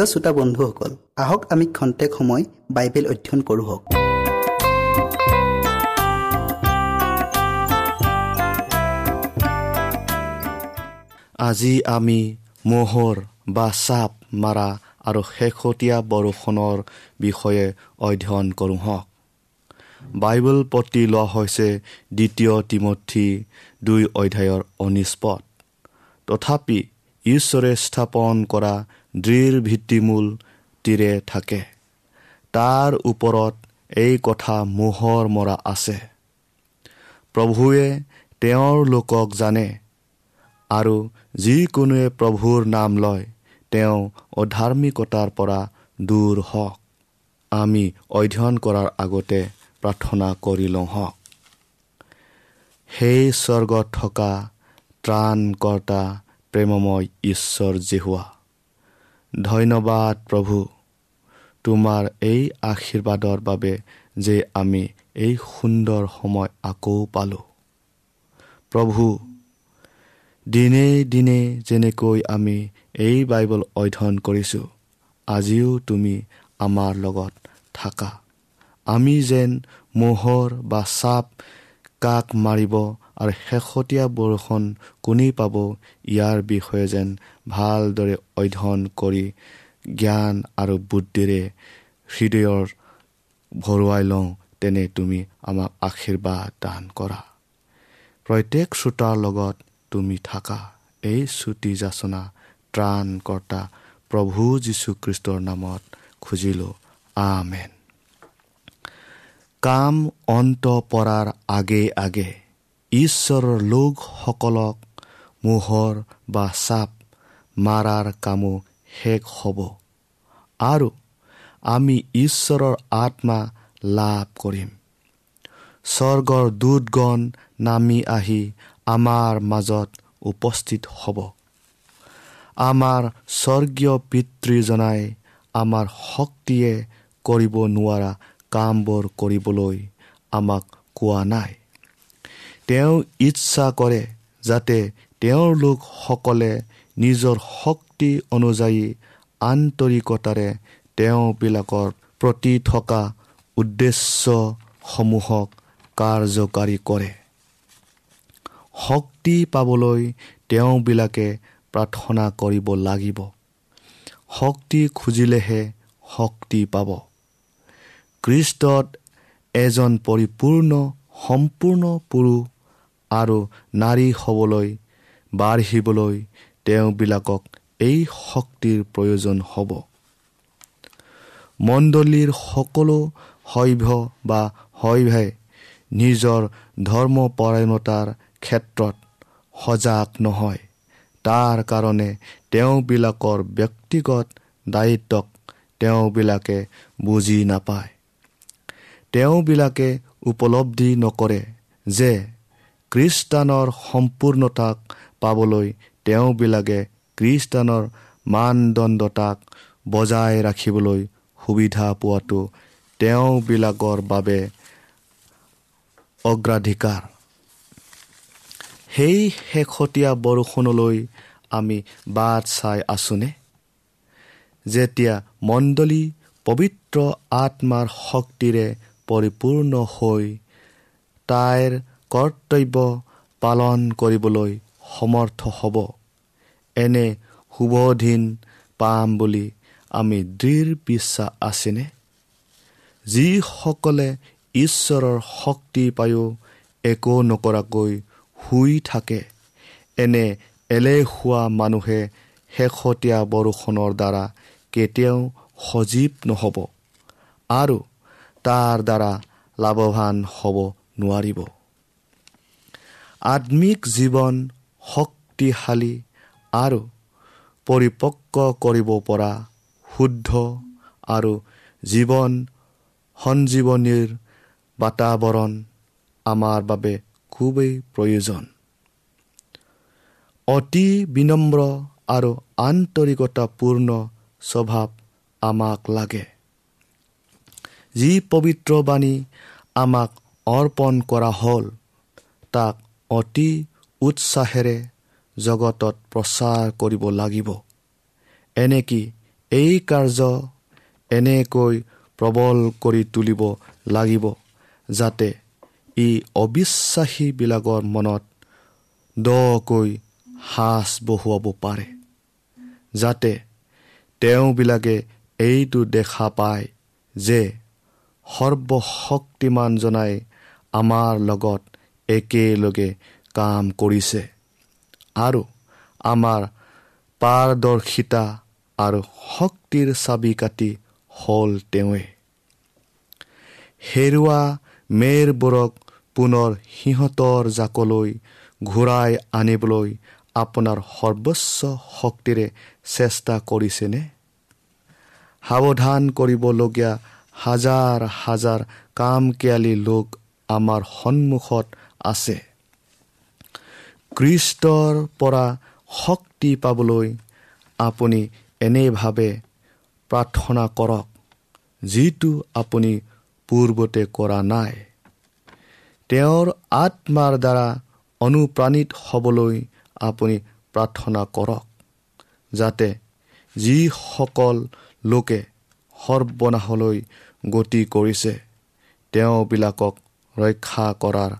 প্ৰিয় শ্ৰোতা বন্ধুসকল আহক আমি খন্তেক সময় বাইবেল অধ্যয়ন কৰোঁ হওক। আজি আমি মোহৰ বা চাপ মাৰা আৰু শেহতীয়া বৰষুণৰ বিষয়ে অধ্যয়ন কৰোঁ হওক। বাইবেল পতি লোৱা হৈছে দ্বিতীয় তিমঠি দুই অধ্যায়ৰ অনিষ্পদ তথাপি ঈশ্বৰে স্থাপন কৰা দৃঢ় ভিত্তিমূল তীৰে থাকে। তাৰ ওপৰত এই কথা মোহৰ মৰা আছে। প্ৰভুৱে তেওঁৰ লোকক জানে আৰু যিকোনোৱে প্ৰভুৰ নাম লয় তেওঁ অধাৰ্মিকতাৰ পৰা দূৰ হওক। আমি অধ্যয়ন কৰাৰ আগতে প্ৰাৰ্থনা কৰি লওঁ হওক। সেই স্বৰ্গত থকা ত্ৰাণকৰ্তা প্ৰেমময় ঈশ্বৰ জেহুৱা। ধন্যবাদ প্ৰভু। তোমাৰ এই আশীৰ্বাদৰ বাবে যে আমি এই সুন্দৰ সময় আকৌ পালোঁ। প্ৰভু দিনে দিনে যেনেকৈ আমি এই বাইবল অধ্যয়ন কৰিছোঁ আজিও তুমি আমাৰ লগত থাকা। আমি যেন মোহৰ বা চাপ কাক মাৰিব আৰু শেহতীয়া বৰষুণ কোনেই পাব ইয়াৰ বিষয়ে যেন ভালদৰে অধ্যয়ন কৰি জ্ঞান আৰু বুদ্ধিৰে হৃদয়ৰ ভৰুৱাই লওঁ তেনে তুমি আমাক আশীৰ্বাদ দান কৰা। প্ৰত্যেক শ্ৰোতাৰ লগত তুমি থাকা। এই চুটি যাচনা ত্ৰাণকৰ্তা প্ৰভু যীশুখ্ৰীষ্টৰ নামত খুজিলোঁ। আমেন। কাম অন্ত পৰাৰ আগে আগে ঈশ্বৰৰ লোকসকলক মোহৰ বা চাপ মাৰাৰ কামো শেষ হ'ব। আৰু আমি ঈশ্বৰৰ আত্মা লাভ কৰিম। স্বৰ্গৰ দূতগণ নামি আহি আমাৰ মাজত উপস্থিত হ'ব। আমাৰ স্বৰ্গীয় পিতৃজনাই আমাৰ শক্তিয়ে কৰিব নোৱাৰা কামবোৰ কৰিবলৈ আমাক কোৱা নাই। তেওঁ ইচ্ছা কৰে যাতে তেওঁৰ লোকসকলে নিজৰ শক্তি অনুযায়ী আন্তৰিকতাৰে তেওঁবিলাকৰ প্ৰতি থকা উদ্দেশ্যসমূহক কাৰ্যকাৰী কৰে। শক্তি পাবলৈ তেওঁবিলাকে প্ৰাৰ্থনা কৰিব লাগিব। শক্তি খুজিলেহে শক্তি পাব। খ্ৰীষ্টত এজন পৰিপূৰ্ণ সম্পূৰ্ণ পুৰুষ আৰু নাৰী হ'বলৈ বাঢ়িবলৈ তেওঁবিলাকক এই শক্তিৰ প্ৰয়োজন হ'ব। মণ্ডলীৰ সকলো শৈভ বা শৈভাই নিজৰ ধৰ্মপৰায়ণতাৰ ক্ষেত্ৰত সজাগ নহয়। তাৰ কাৰণে তেওঁবিলাকৰ ব্যক্তিগত দায়িত্বক তেওঁবিলাকে বুজি নাপায়। তেওঁবিলাকে উপলব্ধি নকৰে যে খ্ৰীষ্টানৰ সম্পূৰ্ণতাক পাবলৈ তেওঁবিলাকে খ্ৰীষ্টানৰ মানদণ্ডতাক বজাই ৰাখিবলৈ সুবিধা পোৱাটো তেওঁবিলাকৰ বাবে অগ্ৰাধিকাৰ। সেই শেহতীয়া বৰষুণলৈ আমি বাট চাই আছোনে? যেতিয়া মণ্ডলী পবিত্ৰ আত্মাৰ শক্তিৰে পৰিপূৰ্ণ হৈ তাইৰ কৰ্তব্য পালন কৰিবলৈ সমৰ্থ হ'ব। এনে শুভদিন পাম বুলি আমি দৃঢ় বিশ্বাস আছেনে? যিসকলে ঈশ্বৰৰ শক্তি পায়ো একো নকৰাকৈ শুই থাকে। এনে এলেহুৱা মানুহে শেহতীয়া বৰষুণৰ দ্বাৰা কেতিয়াও সজীৱ নহ'ব আৰু তাৰ দ্বাৰা লাভৱান হ'ব নোৱাৰিব। আত্মিক জীৱন শক্তিশালী আৰু পৰিপক্ক কৰিব পৰা শুদ্ধ আৰু জীৱন সঞ্জীৱনীৰ বাতাৱৰণ আমাৰ বাবে খুবেই প্ৰয়োজন। অতি বিনম্ৰ আৰু আন্তৰিকতাপূৰ্ণ স্বভাৱ আমাক লাগে। যি পবিত্ৰ বাণী আমাক অৰ্পণ কৰা হ'ল তাক অতি উৎসাহেৰে জগতত প্ৰচাৰ কৰিব লাগিব। এনেকি এই কাৰ্য এনেকৈ প্ৰবল কৰি তুলিব লাগিব যাতে ই অবিশ্বাসীবিলাকৰ মনত দকৈ সাজ বহুৱাব পাৰে যাতে তেওঁবিলাকে এইটো দেখা পায় যে সৰ্বশক্তিমানজনাই আমাৰ লগত একেলগে কাম কৰিছে। আৰু আমাৰ পাৰদৰ্শিতা আৰু শক্তিৰ চাবি কাটি হ'ল তেওঁৱে। হেৰুৱা মেৰবোৰক পুনৰ সিহঁতৰ জাকলৈ ঘূৰাই আনিবলৈ আপোনাৰ সৰ্বোচ্চ শক্তিৰে চেষ্টা কৰিছেনে? সাৱধান কৰিবলগীয়া হাজাৰ হাজাৰ কামকেয়ালী লোক আমাৰ সন্মুখত আছে। কৃষ্টৰ পৰা শক্তি পাবলৈ আপুনি এনেভাৱে প্ৰাৰ্থনা কৰক যিটো আপুনি পূৰ্বতে কৰা নাই। তেওঁৰ আত্মাৰ দ্বাৰা অনুপ্ৰাণিত হ'বলৈ আপুনি প্ৰাৰ্থনা কৰক যাতে যিসকল লোকে সৰ্বনাশলৈ গতি কৰিছে তেওঁবিলাকক ৰক্ষা কৰাৰ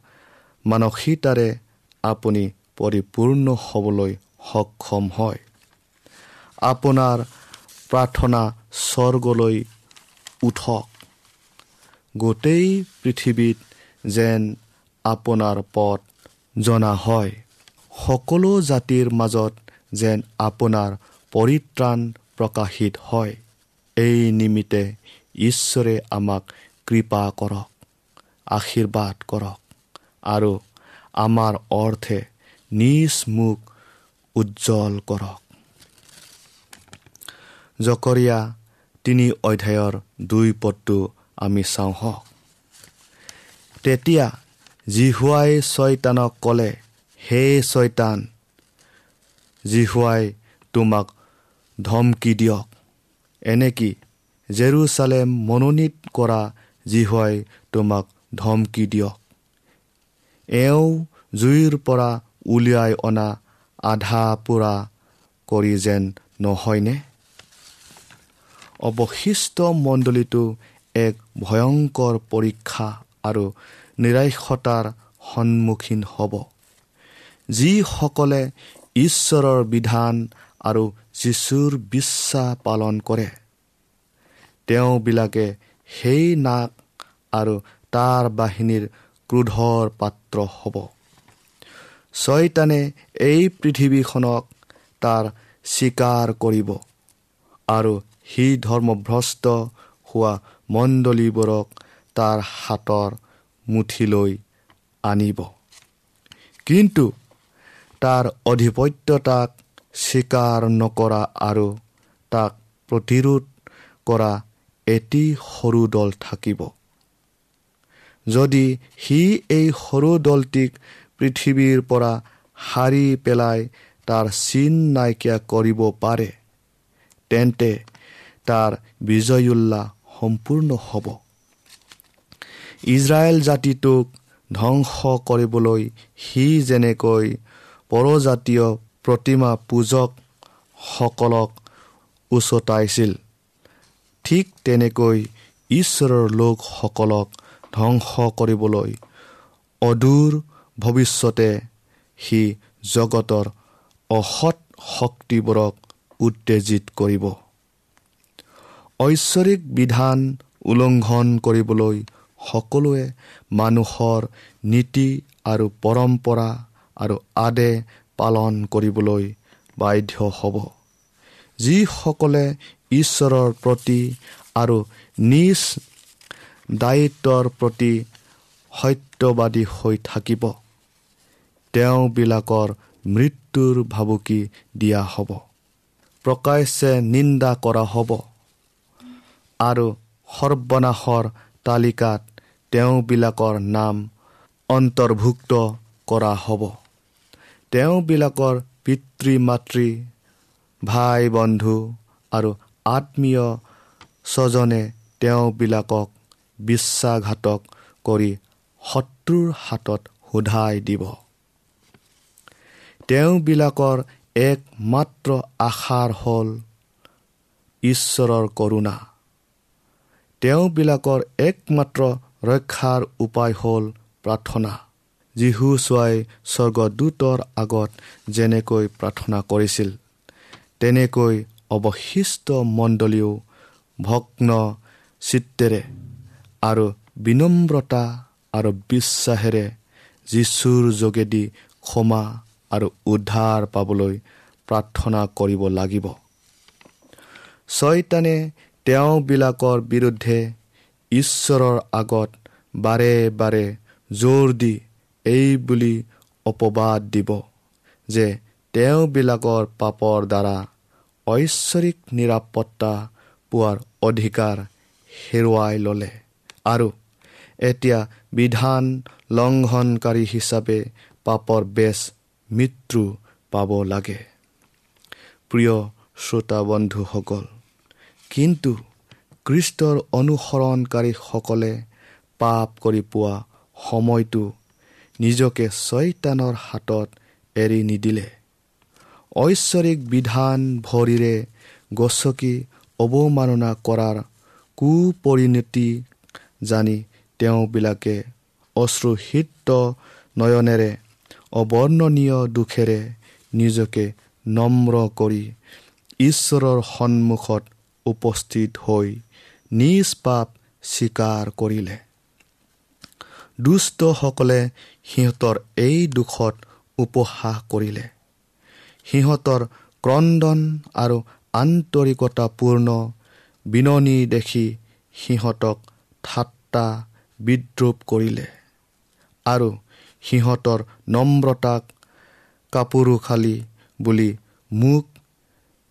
মানসিকতাৰে আপুনি পৰিপূৰ্ণ হ'বলৈ সক্ষম হয়। আপোনাৰ প্ৰাৰ্থনা স্বৰ্গলৈ উঠক। গোটেই পৃথিৱীত যেন আপোনাৰ পথ জনা হয়। সকলো জাতিৰ মাজত যেন আপোনাৰ পৰিত্ৰাণ প্ৰকাশিত হয়। এই নিমিত্তে ঈশ্বৰে আমাক কৃপা কৰক আশীৰ্বাদ কৰক। আৰু আমাৰ অৰ্থে নিজ মুখ উজ্জ্বল কৰক। জকৰীয়া তিনি অধ্যায়ৰ দুই পদটো আমি চাওঁ হওক। তেতিয়া জিহুৱাই ছয়তানক ক'লে হে ছয়তান জিহুৱাই তোমাক ধমকি দিয়ক। এনেকি জেৰুচালেম মনোনীত কৰা জিহুৱাই তোমাক ধমকি দিয়ক? এওঁ জুইৰ পৰা উলিয়াই অনা আধা পোৰা কৰি যেন নহয়নে? অৱশিষ্ট মণ্ডলীটো এক ভয়ংকৰ পৰীক্ষা আৰু নিৰাশতাৰ সন্মুখীন হ'ব। যিসকলে ঈশ্বৰৰ বিধান আৰু যীশুৰ বিশ্বাস পালন কৰে তেওঁবিলাকে সেই নাক আৰু তাৰ বাহিনীৰ ক্ৰোধৰ পাত্ৰ হ'ব। ছয়তানে এই পৃথিৱীখনক তাৰ স্বীকাৰ কৰিব আৰু সি ধৰ্মভ্ৰষ্ট হোৱা মণ্ডলীবোৰক তাৰ হাতৰ মুঠিলৈ আনিব। কিন্তু তাৰ অধিপত্যতাক স্বীকাৰ নকৰা আৰু তাক প্ৰতিৰোধ কৰা এটি সৰু দল থাকিব। যদি সি এই সৰু দলটিক পৃথিৱীৰ পৰা সাৰি পেলাই তাৰ চিন নাইকিয়া কৰিব পাৰে তেন্তে তাৰ বিজয় উল্লাস সম্পূৰ্ণ হ'ব। ইজৰাইল জাতিটোক ধ্বংস কৰিবলৈ সি যেনেকৈ পৰজাতীয় প্ৰতিমা পূজকসকলক উচতাইছিল ঠিক তেনেকৈ ঈশ্বৰৰ লোকসকলক ধ্বংস কৰিবলৈ। অদূৰ ভৱিষ্যতে সি জগতৰ অসৎ শক্তিবোৰক উত্তেজিত কৰিব। ঐশ্বৰিক বিধান উলংঘন কৰিবলৈ সকলোৱে মানুহৰ নীতি আৰু পৰম্পৰা আৰু আদে পালন কৰিবলৈ বাধ্য হ'ব। যিসকলে ঈশ্বৰৰ প্ৰতি আৰু নিজ দায়িত্বৰ প্ৰতি সত্যবাদী হৈ থাকিব। তেওঁবিলাকৰ মৃত্যুৰ ভাবুকি দিয়া হ'ব। প্ৰকাশ্যে নিন্দা কৰা হ'ব। আৰু সৰ্বনাশৰ তালিকাত তেওঁবিলাকৰ নাম অন্তৰ্ভুক্ত কৰা হ'ব। তেওঁবিলাকৰ পিতৃ মাতৃ ভাই বন্ধু আৰু আত্মীয় স্বজনে তেওঁবিলাকক বিশ্বাসঘাতক কৰি শত্ৰুৰ হাতত সোধাই দিব। তেওঁবিলাকৰ একমাত্ৰ আশাৰ হ'ল ঈশ্বৰৰ কৰোণা। তেওঁবিলাকৰ একমাত্ৰ ৰক্ষাৰ উপায় হ'ল প্ৰাৰ্থনা। যীশু চোৱাই স্বৰ্গদূতৰ আগত যেনেকৈ প্ৰাৰ্থনা কৰিছিল তেনেকৈ অৱশিষ্ট মণ্ডলীও ভগ্ন চিত্তেৰে আৰু বিনম্ৰতা আৰু বিশ্বাসেৰে যীশুৰ যোগেদি ক্ষমা আৰু উদ্ধাৰ পাবলৈ প্ৰাৰ্থনা কৰিব লাগিব। ছয়তানে তেওঁবিলাকৰ বিৰুদ্ধে ঈশ্বৰৰ আগত বাৰে বাৰে জোৰ দি এই বুলি অপবাদ দিব যে তেওঁবিলাকৰ পাপৰ দ্বাৰা ঐশ্বৰিক নিৰাপত্তা পোৱাৰ অধিকাৰ হেৰুৱাই ল'লে। আৰু এতিয়া বিধান লংঘনকাৰী হিচাপে পাপৰ বেচ মৃত্যু পাব লাগে। প্ৰিয় শ্ৰোতা বন্ধুসকল কিন্তু কৃষ্টৰ অনুসৰণকাৰীসকলে পাপ কৰি পোৱা সময়টো নিজকে ছয়তানৰ হাতত এৰি নিদিলে। ঐশ্বৰিক বিধান ভৰিৰে গছকি অৱমাননা কৰাৰ কুপৰিণতি জানি তেওঁবিলাকে অশ্ৰুহিত নয়নেৰে অৱৰ্ণনীয় দুখেৰে নিজকে নম্ৰ কৰি ঈশ্বৰৰ সন্মুখত উপস্থিত হৈ নিজ পাপ স্বীকাৰ কৰিলে। দুষ্টসকলে সিহঁতৰ এই দুখত উপহাস কৰিলে। সিহঁতৰ ক্ৰদন আৰু আন্তৰিকতাপূৰ্ণ বিননি দেখি সিহঁতক ঠাট্টা বিদ্ৰোপ কৰিলে। আৰু সিহঁতৰ নম্ৰতাক কাপোৰোখালি বুলি মোক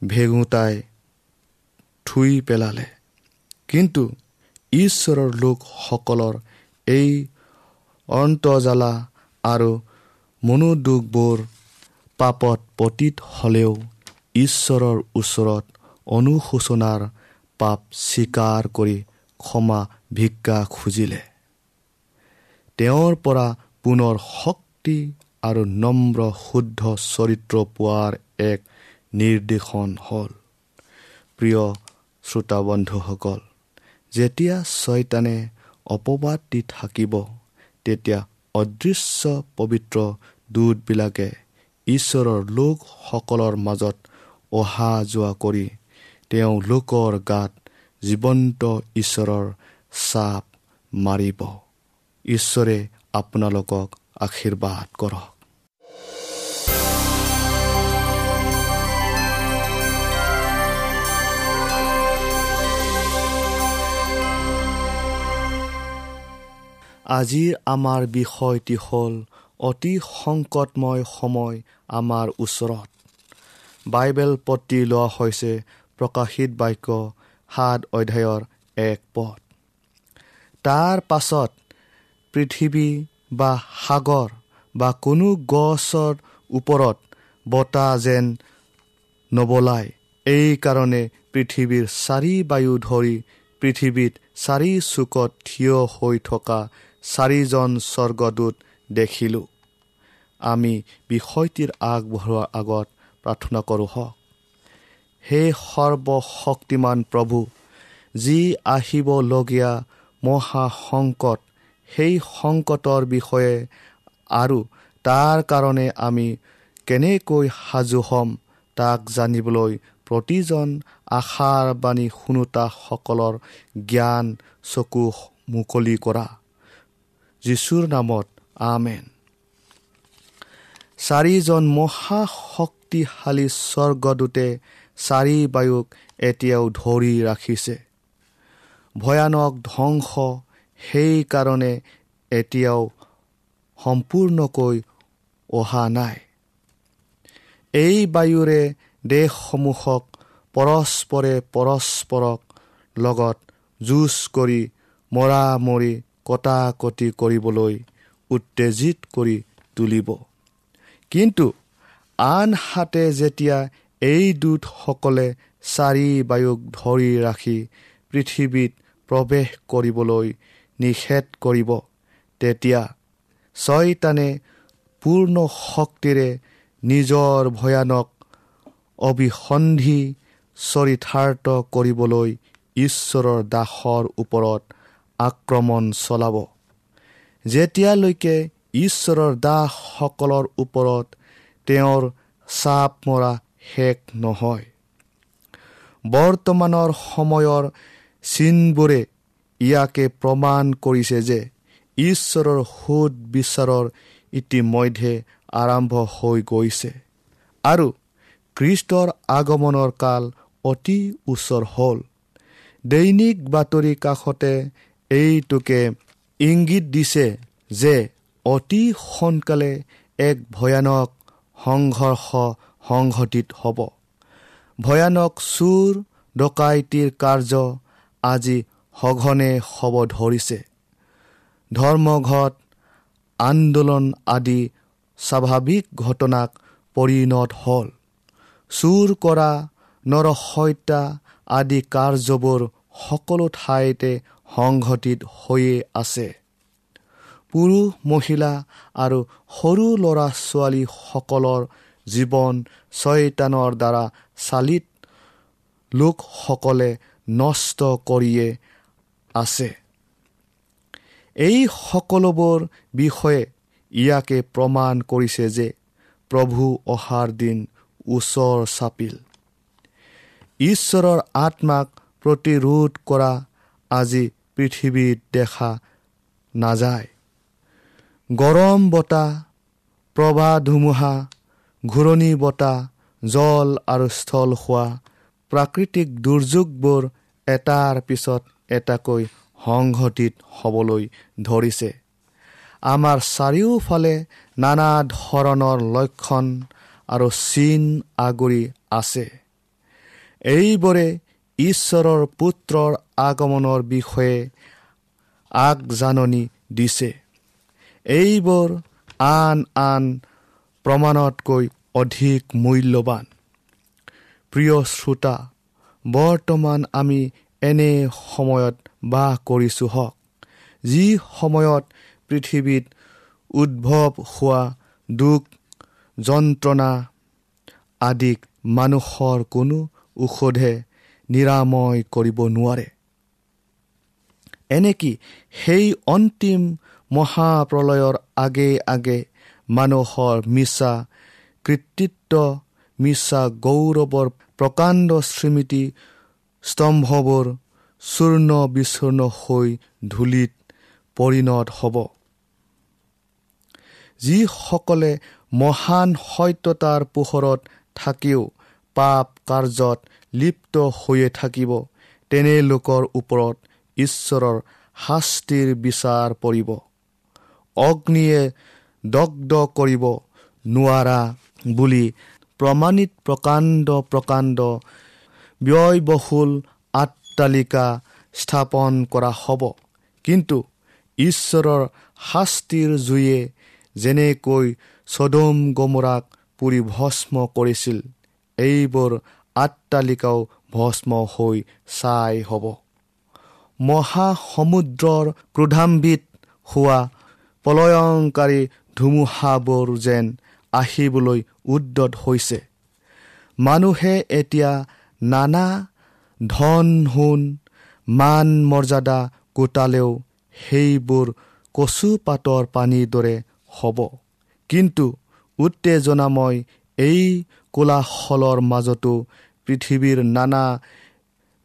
ভেগুতাই থুই পেলালে। কিন্তু ঈশ্বৰৰ লোকসকলৰ এই অন্তজালা আৰু মনোদুখবোৰ পাপত পতীত হ'লেও ঈশ্বৰৰ ওচৰত অনুশোচনাৰ পাপ স্বীকাৰ কৰি ক্ষমা ভিক্ষা খুজিলে। তেওঁৰ পৰা পুনৰ শক্তি আৰু নম্ৰ শুদ্ধ চৰিত্ৰ পোৱাৰ এক নিৰ্দেশন হ'ল। প্ৰিয় শ্ৰোতাবন্ধুসকল যেতিয়া ছয়তানে অপবাদ দি থাকিব তেতিয়া অদৃশ্য পবিত্ৰ দূতবিলাকে ঈশ্বৰৰ লোকসকলৰ মাজত অহা যোৱা কৰি তেওঁ লোকৰ গাত জীৱন্ত ঈশ্বৰৰ চাপ মাৰিব। ঈশ্বৰে আপোনালোকক আশীৰ্বাদ কৰক। আজিৰ আমাৰ বিষয়টি হ'ল অতি সংকটময় সময় আমাৰ ওচৰত। বাইবেল পতি লোৱা হৈছে প্ৰকাশিত বাক্য সাত অধ্যায়ৰ এক পথ তাৰ পাছত পৃথিৱী বা সাগৰ বা কোনো গছৰ ওপৰত বতাহ যেন নবলায়। এইকাৰণে পৃথিৱীৰ চাৰি বায়ু ধৰি পৃথিৱীত চাৰি চুকত থিয় হৈ থকা চাৰিজন স্বৰ্গদূত দেখিলোঁ। আমি বিষয়টিৰ আগবঢ়োৱাৰ আগত প্ৰাৰ্থনা কৰোঁ হওক হে সৰ্বশক্তিমান প্ৰভু যি আহিবলগীয়া মহা সংকট সেই সংকটৰ বিষয়ে আৰু তাৰ কাৰণে আমি কেনেকৈ সাজু হ'ম তাক জানিবলৈ প্ৰতিজন আশাৰ বাণী শুনোতাসকলৰ জ্ঞান চকু মুকলি কৰা। যীশুৰ নামত আমেন। চাৰিজন মহাশক্তিশালী স্বৰ্গদূতে চাৰি বায়ুক এতিয়াও ধৰি ৰাখিছে। ভয়ানক ধ্বংস। সেইকাৰণে এতিয়াও সম্পূৰ্ণকৈ অহা নাই। এই বায়ুৰে দেশসমূহক পৰস্পৰে পৰস্পৰক লগত যুঁজ কৰি মৰা মৰি কটাকটি কৰিবলৈ উত্তেজিত কৰি তুলিব। কিন্তু আনহাতে যেতিয়া এই দূতসকলে চাৰি বায়ুক ধৰি ৰাখি পৃথিৱীত প্ৰৱেশ কৰিবলৈ নিষেধ কৰিব। তেতিয়া ছয়তানে পূৰ্ণ শক্তিৰে নিজৰ ভয়ানক অভিসন্ধি চৰিতাৰ্থ কৰিবলৈ ঈশ্বৰৰ দাসৰ ওপৰত আক্ৰমণ চলাব। যেতিয়ালৈকে ঈশ্বৰৰ দাসসকলৰ ওপৰত তেওঁৰ চাপ মৰা শেষ নহয় বৰ্তমানৰ সময়ৰ চিনবোৰে ইয়াকে প্ৰমাণ কৰিছে যে ঈশ্বৰৰ সোধ বিচাৰৰ ইতিমধ্যে আৰম্ভ হৈ গৈছে। আৰু খ্ৰীষ্টৰ আগমনৰ কাল অতি ওচৰ হ'ল। দৈনিক বাতৰি কাষতে এইটোকে ইংগিত দিছে যে অতি সোনকালে এক ভয়ানক সংঘৰ্ষ সংঘটিত হ'ব। ভয়ানক চুৰ ডকাইতিৰ কাৰ্য আজি সঘনে হ'ব ধৰিছে। ধৰ্মঘট আন্দোলন আদি স্বাভাৱিক ঘটনাক পৰিণত হ'ল। চুৰ কৰা নৰহত্যা আদি কাৰ্যবোৰ সকলো ঠাইতে সংঘটিত হৈয়ে আছে। পুৰুষ মহিলা আৰু সৰু ল'ৰা ছোৱালীসকলৰ জীৱন ছয়তানৰ দ্বাৰা চালিত। লোকসকলে নষ্ট কৰিয়ে আছে। এই সকলোবোৰ বিষয়ে ইয়াকে প্ৰমাণ কৰিছে যে প্ৰভু অহাৰ দিন ওচৰ চাপিল। ঈশ্বৰৰ আত্মাক প্ৰতিৰোধ কৰা আজি পৃথিৱীত দেখা নাযায়। গৰম বতাহ প্ৰবাহ ধুমুহা ঘূৰণি বতাহ জল আৰু স্থল হোৱা প্ৰাকৃতিক দুৰ্যোগবোৰ এটাৰ পিছত এটাকৈ সংঘটিত হ'বলৈ ধৰিছে। আমাৰ চাৰিওফালে নানা ধৰণৰ লক্ষণ আৰু চিন আগুৰি আছে। এইবোৰে ঈশ্বৰৰ পুত্ৰৰ আগমনৰ বিষয়ে আগজাননী দিছে। এইবোৰ আন আন প্ৰমাণতকৈ অধিক মূল্যৱান। প্ৰিয় শ্ৰোতা বৰ্তমান আমি এনে সময়ত বাস কৰিছোঁ হওক। যি সময়ত পৃথিৱীত উদ্ভৱ হোৱা দুখ যন্ত্ৰণা আদিক মানুহৰ কোনো ঔষধে নিৰাময় কৰিব নোৱাৰে। এনেকি সেই অন্তিম মহাপ্ৰলয়ৰ আগে আগে মানুহৰ মিছা কৃতিত্ব মিছা গৌৰৱৰ প্ৰকাণ্ড স্মৃতি স্তম্ভবোৰ চূৰ্ণ বিচূৰ্ণ হৈ ধূলিত পৰিণত হ'ব। যিসকলে মহান সত্যতাৰ পোহৰত থাকিও পাপ কাৰ্যত লিপ্ত হৈয়ে থাকিব তেনে লোকৰ ওপৰত ঈশ্বৰৰ শাস্তিৰ বিচাৰ পৰিব। অগ্নিয়ে দগ্ধ কৰিব নোৱাৰা বুলি প্ৰমাণিত প্ৰকাণ্ড প্ৰকাণ্ড ব্যয়বহুল আট্টালিকা স্থাপন কৰা হ'ব। কিন্তু ঈশ্বৰৰ শাস্তিৰ জুয়ে যেনেকৈ চদম গমৰাক পুৰি ভস্ম কৰিছিল এইবোৰ আট্টালিকাও ভস্ম হৈ চাই হ'ব। মহাসমুদ্ৰৰ ক্ৰোধাম্বিত হোৱা প্ৰলয়ংকাৰী ধুমুহাবোৰ যেন আহিবলৈ উদ্যত হৈছে। মানুহে এতিয়া নানা ধন সোণ মান মৰ্যাদা গোটালেও সেইবোৰ কচু পাতৰ পানীৰ দৰে হ'ব। কিন্তু উত্তেজনাময় এই কোলাহলৰ মাজতো পৃথিৱীৰ নানা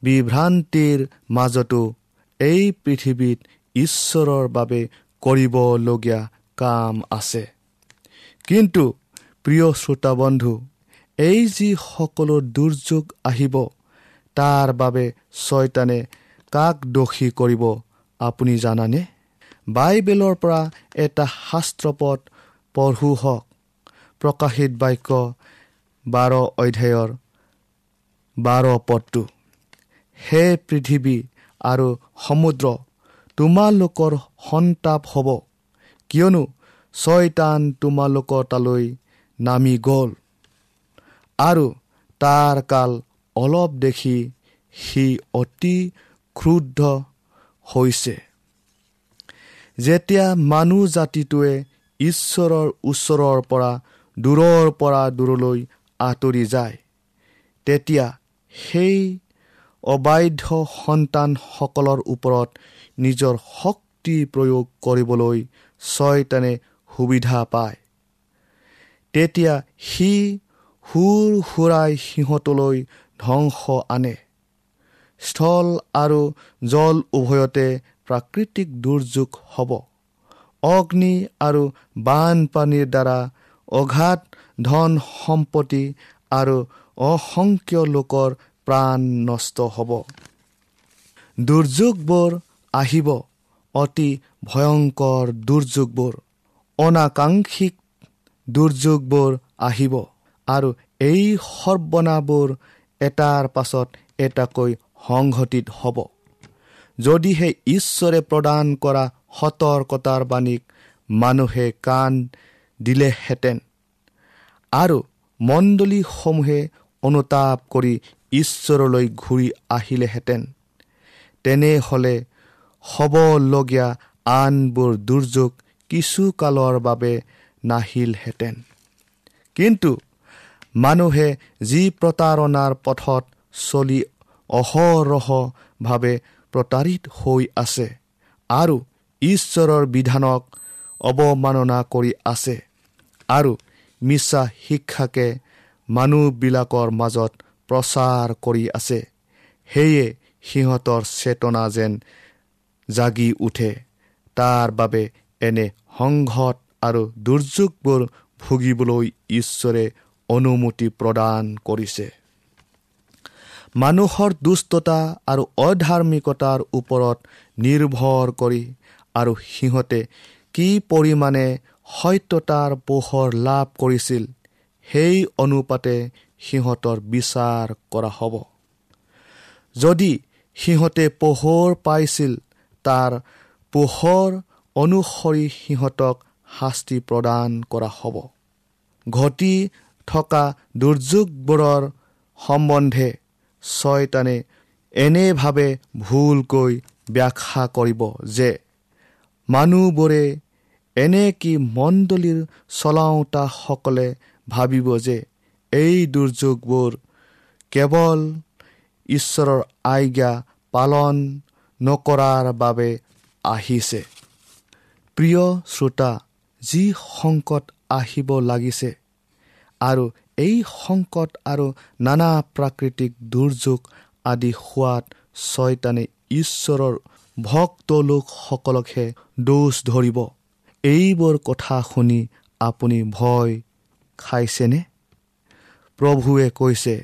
বিভ্ৰান্তিৰ মাজতো এই পৃথিৱীত ঈশ্বৰৰ বাবে কৰিবলগীয়া কাম আছে। কিন্তু প্ৰিয় শ্ৰোতা বন্ধু এই যি সকলো দুৰ্যোগ আহিব তাৰ বাবে ছয়তানে কাক দোষী কৰিব আপুনি জানানে? বাইবেলৰ পৰা এটা শাস্ত্ৰপদ পঢ়ো হওক। প্ৰকাশিত বাক্য বাৰ অধ্যায়ৰ বাৰ পদটো হে পৃথিৱী আৰু সমুদ্ৰ তোমালোকৰ সন্তাপ হ'ব। কিয়নো ছয়তান তোমালোকৰ তালৈ নামি গ'ল। আৰু তাৰ কাল অলপ দেখি সি অতি ক্ৰুদ্ধ হৈছে। যেতিয়া মানুহ জাতিটোৱে ঈশ্বৰৰ ওচৰৰ পৰা দূৰৰ পৰা দূৰলৈ আঁতৰি যায় তেতিয়া সেই অবাধ্য সন্তানসকলৰ ওপৰত নিজৰ শক্তি প্ৰয়োগ কৰিবলৈ ছয়তানে সুবিধা পায়। তেতিয়া সি সুৰ সুৰাই সিহঁতলৈ ধ্বংস আনে। স্থল আৰু জল উভয়তে প্ৰাকৃতিক দুৰ্যোগ হ'ব। অগ্নি আৰু বানপানীৰ দ্বাৰা অঘাত ধন সম্পত্তি আৰু অসংখ্য লোকৰ প্ৰাণ নষ্ট হ'ব। দুৰ্যোগবোৰ আহিব অতি ভয়ংকৰ দুৰ্যোগবোৰ। অনাকাংক্ষিক দুৰ্যোগবোৰ আহিব আৰু এই সৰ্বনাবোৰ এটাৰ পাছত এটাকৈ সংঘটিত হ'ব। যদিহে ঈশ্বৰে প্ৰদান কৰা সতৰ্কতাৰ বাণীক মানুহে কাণ দিলেহেঁতেন আৰু মণ্ডলীসমূহে অনুতাপ কৰি ঈশ্বৰলৈ ঘূৰি আহিলেহেঁতেন তেনেহ'লে হ'বলগীয়া আনবোৰ দুৰ্যোগ কিছুকালৰ বাবে নাহিলহেঁতেন। কিন্তু মানুহে যি প্ৰতাৰণাৰ পথত চলি অহৰহভাৱে প্ৰতাৰিত হৈ আছে আৰু ঈশ্বৰৰ বিধানক অৱমাননা কৰি আছে আৰু মিছা শিক্ষাকে মানুহবিলাকৰ মাজত প্ৰচাৰ কৰি আছে সেয়ে সিহঁতৰ চেতনা যেন জাগি উঠে। তাৰ বাবে এনে সংঘত আৰু দুৰ্যোগবোৰ ভুগিবলৈ ঈশ্বৰে অনুমতি প্ৰদান কৰিছে। মানুহৰ দুষ্টতা আৰু অধাৰ্মিকতাৰ ওপৰত নিৰ্ভৰ কৰি আৰু সিহঁতে কি পৰিমাণে সত্যতাৰ পোহৰ লাভ কৰিছিল সেই অনুপাতে সিহঁতৰ বিচাৰ কৰা হ'ব। যদি সিহঁতে পোহৰ পাইছিল তাৰ পোহৰ অনুসৰি সিহঁতক শাস্তি প্ৰদান কৰা হ'ব। ঘটি থকা দুৰ্যোগবোৰৰ সম্বন্ধে ছয়তানে এনেভাৱে ভুলকৈ ব্যাখ্যা কৰিব যে মানুহবোৰে এনে কি মণ্ডলীৰ চলাওঁতাসকলে ভাবিব যে এই দুৰ্যোগবোৰ কেৱল ঈশ্বৰৰ আজ্ঞা পালন নকৰাৰ বাবে আহিছে। প্ৰিয় শ্ৰোতা যি সংকট আহিব লাগিছে আৰু এই সংকট আৰু নানা প্ৰাকৃতিক দুৰ্যোগ আদি হোৱাত ছয়তানে ঈশ্বৰৰ ভক্ত লোকসকলকহে দোষ ধৰিব। এইবোৰ কথা শুনি আপুনি ভয় খাইছেনে? প্ৰভুৱে কৈছে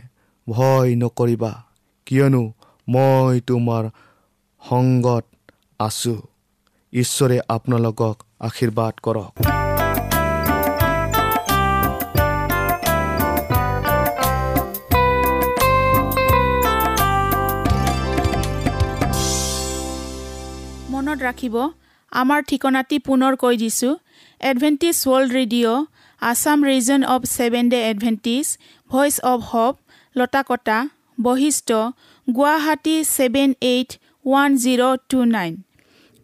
ভয় নকৰিবা কিয়নো মই তোমাৰ সংগত আছো। ঈশ্বৰে আপোনালোকক আশীৰ্বাদ কৰক। মনত ৰাখিব আমাৰ ঠিকনাটি পুনৰ কৈ দিছোঁ। Adventist world radio' Assam region of seven day Adventist voice of hope Latakata Basistha Guwahati seven eight one zero' two nine